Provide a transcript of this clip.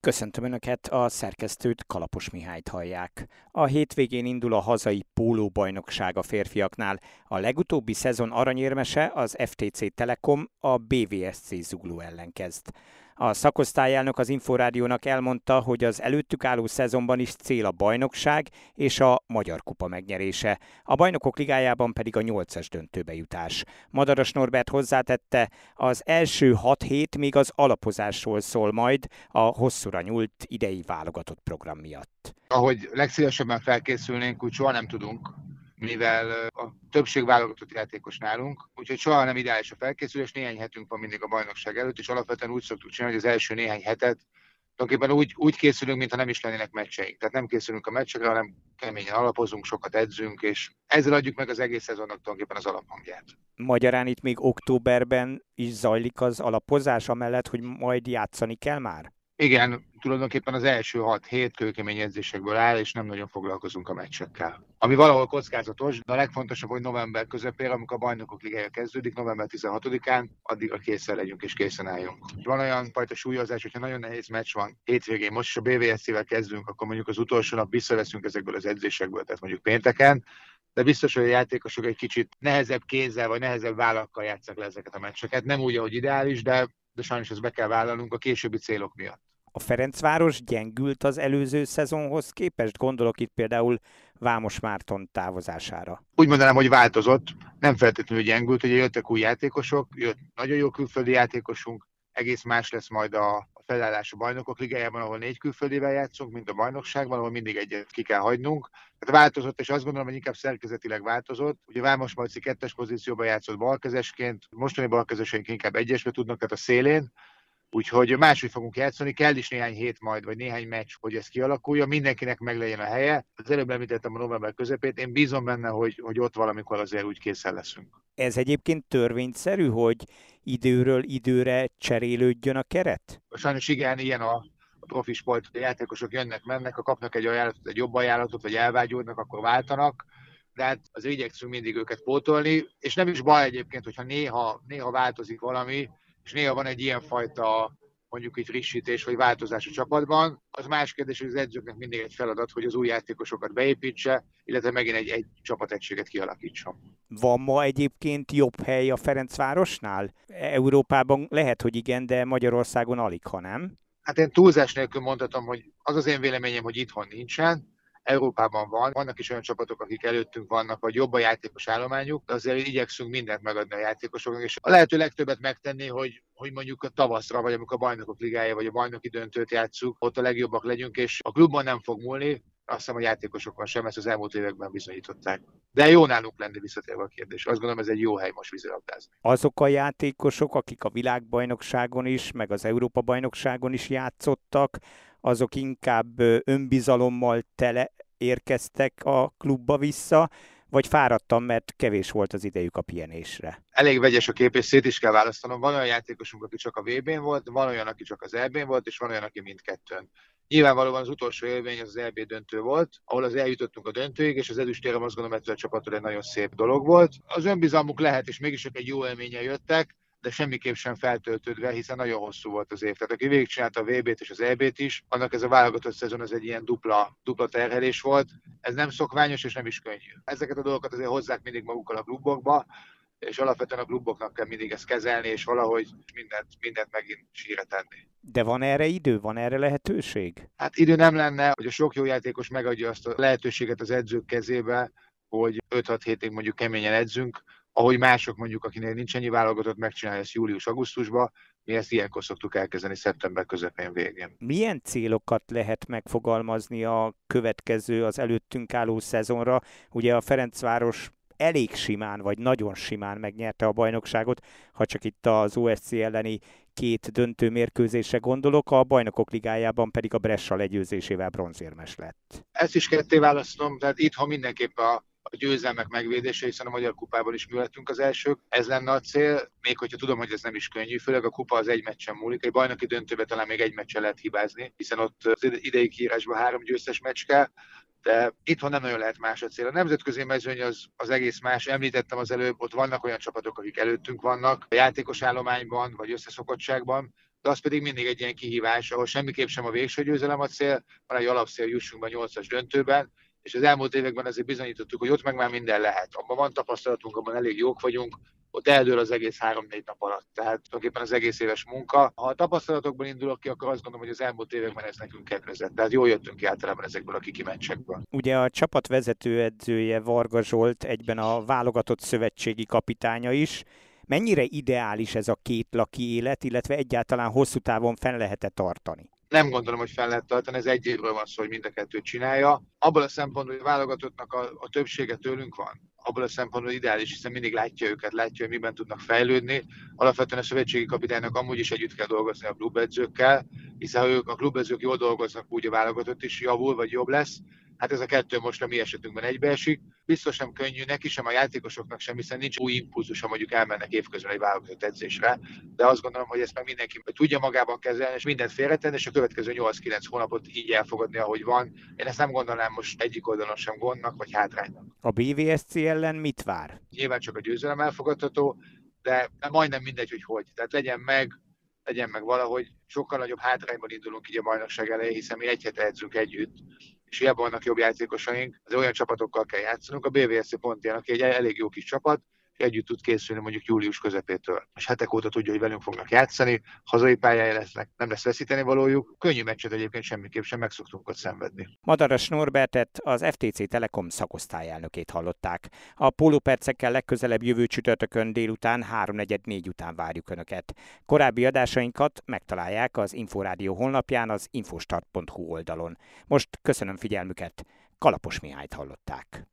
Köszöntöm Önöket, a szerkesztőt Kalapos Mihályt hallják. A hétvégén indul a hazai pólóbajnokság a férfiaknál. A legutóbbi szezon aranyérmese az FTC Telekom a BVSC Zugló ellen kezd. A szakosztályelnök az Inforádiónak elmondta, hogy az előttük álló szezonban is cél a bajnokság és a Magyar Kupa megnyerése. A bajnokok ligájában pedig a nyolcas döntőbe jutás. Madaras Norbert hozzátette, az első hat hét még az alapozásról szól majd a hosszúra nyúlt idei válogatott program miatt. Ahogy legszívesebben felkészülnénk, úgy soha nem tudunk mivel a többség válogatott játékos nálunk, úgyhogy soha nem ideális a felkészülés, néhány hetünk van mindig a bajnokság előtt, és alapvetően úgy szoktuk csinálni, hogy az első néhány hetet tulajdonképpen úgy, úgy készülünk, mintha nem is lennének meccseink. Tehát nem készülünk a meccsekre, hanem keményen alapozunk, sokat edzünk, és ezzel adjuk meg az egész szezonnak tulajdonképpen az alaphangját. Magyarán itt még októberben is zajlik az alapozás, amellett, hogy majd játszani kell már? Igen, tulajdonképpen az első 6-7 kőkemény edzésekből áll, és nem nagyon foglalkozunk a meccsekkel. Ami valahol kockázatos, de a legfontosabb, hogy november közepére, amikor a bajnokok ligája kezdődik, november 16-án, addigra készen legyünk és készen álljunk. Van olyan fajta súlyozás, hogyha nagyon nehéz meccs van hétvégén, most is a BVSC-vel kezdünk, akkor mondjuk az utolsó nap visszaveszünk ezekből az edzésekből, tehát mondjuk pénteken, de biztos, hogy a játékosok egy kicsit nehezebb kézzel vagy nehezebb vállakkal játszak le ezeket a meccseket. Nem úgy, ahogy ideális, de de sajnos ezt be kell vállalnunk a későbbi célok miatt. A Ferencváros gyengült az előző szezonhoz képest? Gondolok itt például Vámos Márton távozására. Úgy mondanám, hogy változott, nem feltétlenül gyengült, ugye jöttek új játékosok, jött nagyon jó külföldi játékosunk, egész más lesz majd a felállás a bajnokok ligájában, ahol négy külföldivel játszunk, mint a bajnokságban, ahol mindig egyet ki kell hagynunk. Tehát változott, és azt gondolom, hogy inkább szerkezetileg változott. Ugye Vámos Marci kettes pozícióban játszott balkezesként, mostani balkezeseink inkább egyesbe tudnak, tehát a szélén. Úgyhogy máshogy fogunk játszani, kell is néhány hét majd, vagy néhány meccs, hogy ez kialakuljon, mindenkinek meg legyen a helye. Az előbb említettem a november közepét, én bízom benne, hogy, hogy ott valamikor azért úgy készen leszünk. Ez egyébként törvényszerű, hogy időről időre cserélődjön a keret? Sajnos igen, ilyen a, a profi sport, a játékosok jönnek, mennek, ha kapnak egy ajánlatot, egy jobb ajánlatot, vagy elvágyódnak, akkor váltanak de hát az igyekszünk mindig őket pótolni, és nem is baj egyébként, hogyha néha, néha változik valami, és néha van egy ilyen fajta mondjuk egy frissítés vagy változás a csapatban. Az más kérdés, hogy az edzőknek mindig egy feladat, hogy az új játékosokat beépítse, illetve megint egy, egy csapategységet kialakítson. Van ma egyébként jobb hely a Ferencvárosnál? Európában lehet, hogy igen, de Magyarországon alig, ha nem? Hát én túlzás nélkül mondhatom, hogy az az én véleményem, hogy itthon nincsen. Európában van, vannak is olyan csapatok, akik előttünk vannak, vagy jobb a játékos állományuk, de azért igyekszünk mindent megadni a játékosoknak, és a lehető legtöbbet megtenni, hogy, hogy mondjuk a tavaszra, vagy amikor a bajnokok ligája, vagy a bajnoki döntőt játszuk, ott a legjobbak legyünk, és a klubban nem fog múlni, azt hiszem a játékosokon sem, ezt az elmúlt években bizonyították. De jó nálunk lenni visszatérve a kérdés. Azt gondolom, ez egy jó hely most vízilabdázni. Azok a játékosok, akik a világbajnokságon is, meg az Európa bajnokságon is játszottak, azok inkább önbizalommal tele érkeztek a klubba vissza, vagy fáradtam, mert kevés volt az idejük a pihenésre? Elég vegyes a kép, és szét is kell választanom. Van olyan játékosunk, aki csak a VB-n volt, van olyan, aki csak az EB-n volt, és van olyan, aki mindkettőn. Nyilvánvalóan az utolsó élmény az, az EB döntő volt, ahol az eljutottunk a döntőig, és az ezüstérem azt gondolom, hogy a csapattól egy nagyon szép dolog volt. Az önbizalmuk lehet, és mégis egy jó élménye jöttek, de semmiképp sem feltöltődve, hiszen nagyon hosszú volt az év. Tehát aki végigcsinálta a VB-t és az EB-t is, annak ez a válogatott szezon az egy ilyen dupla, dupla terhelés volt. Ez nem szokványos és nem is könnyű. Ezeket a dolgokat azért hozzák mindig magukkal a klubokba, és alapvetően a kluboknak kell mindig ezt kezelni, és valahogy mindent, mindent megint síre tenni. De van erre idő, van erre lehetőség? Hát idő nem lenne, hogy a sok jó játékos megadja azt a lehetőséget az edzők kezébe, hogy 5-6 hétig mondjuk keményen edzünk, ahogy mások mondjuk, akinek nincs ennyi válogatott, megcsinálja ezt július-augusztusban, mi ezt ilyenkor szoktuk elkezdeni szeptember közepén végén. Milyen célokat lehet megfogalmazni a következő, az előttünk álló szezonra? Ugye a Ferencváros elég simán, vagy nagyon simán megnyerte a bajnokságot, ha csak itt az OSC elleni két döntő mérkőzésre gondolok, a bajnokok ligájában pedig a Bressa legyőzésével bronzérmes lett. Ezt is ketté választom, tehát itt, ha mindenképp a a győzelmek megvédése, hiszen a Magyar Kupában is mi lettünk az elsők. Ez lenne a cél, még hogyha tudom, hogy ez nem is könnyű, főleg a kupa az egy meccsen múlik. Egy bajnoki döntőbe talán még egy meccsen lehet hibázni, hiszen ott az idei kiírásban három győztes meccs kell, de itthon nem nagyon lehet más a cél. A nemzetközi mezőny az, az egész más. Említettem az előbb, ott vannak olyan csapatok, akik előttünk vannak, a játékos állományban vagy összeszokottságban, de az pedig mindig egy ilyen kihívás, ahol semmiképp sem a végső győzelem a cél, van egy alapszél, jussunk be a nyolcas döntőben, és az elmúlt években azért bizonyítottuk, hogy ott meg már minden lehet. Abban van tapasztalatunk, abban elég jók vagyunk, ott eldől az egész három-négy nap alatt. Tehát tulajdonképpen az egész éves munka. Ha a tapasztalatokból indulok ki, akkor azt gondolom, hogy az elmúlt években ez nekünk kedvezett. Tehát jól jöttünk ki általában ezekből a kikimencsekből. Ugye a csapat vezetőedzője Varga Zsolt egyben a válogatott szövetségi kapitánya is. Mennyire ideális ez a két laki élet, illetve egyáltalán hosszú távon fenn lehet-e tartani? Nem gondolom, hogy fel lehet tartani, ez egy évről van szó, hogy mind a kettőt csinálja. Abból a szempontból, hogy a válogatottnak a, a többsége tőlünk van, abból a szempontból ideális, hiszen mindig látja őket, látja, hogy miben tudnak fejlődni. Alapvetően a szövetségi kapitánynak amúgy is együtt kell dolgozni a klubedzőkkel, hiszen ha ők a klubedzők jól dolgoznak, úgy a válogatott is javul, vagy jobb lesz. Hát ez a kettő most a mi esetünkben egybeesik. Biztos nem könnyű neki sem, a játékosoknak sem, hiszen nincs új impulzus, ha mondjuk elmennek évközben egy válogatott edzésre. De azt gondolom, hogy ezt meg mindenki tudja magában kezelni, és mindent félretenni, és a következő 8-9 hónapot így elfogadni, ahogy van. Én ezt nem gondolnám most egyik oldalon sem gondnak vagy hátránynak. A BVSC ellen mit vár? Nyilván csak a győzelem elfogadható, de majdnem mindegy, hogy hogy. Tehát legyen meg, legyen meg valahogy. Sokkal nagyobb hátrányban indulunk így a bajnokság elején, hiszen mi egy hete edzünk együtt, és hiába vannak jobb játékosaink, az olyan csapatokkal kell játszanunk. A BVSC pont ilyen, aki egy elég jó kis csapat, együtt tud készülni mondjuk július közepétől. És hetek óta tudja, hogy velünk fognak játszani, hazai pályája lesznek, nem lesz veszíteni valójuk. Könnyű meccset egyébként semmiképp sem meg szoktunk ott szenvedni. Madaras Norbertet, az FTC Telekom szakosztályelnökét hallották. A pólópercekkel legközelebb jövő csütörtökön délután 3.44 után várjuk Önöket. Korábbi adásainkat megtalálják az Inforádió honlapján az infostart.hu oldalon. Most köszönöm figyelmüket, Kalapos Mihályt hallották.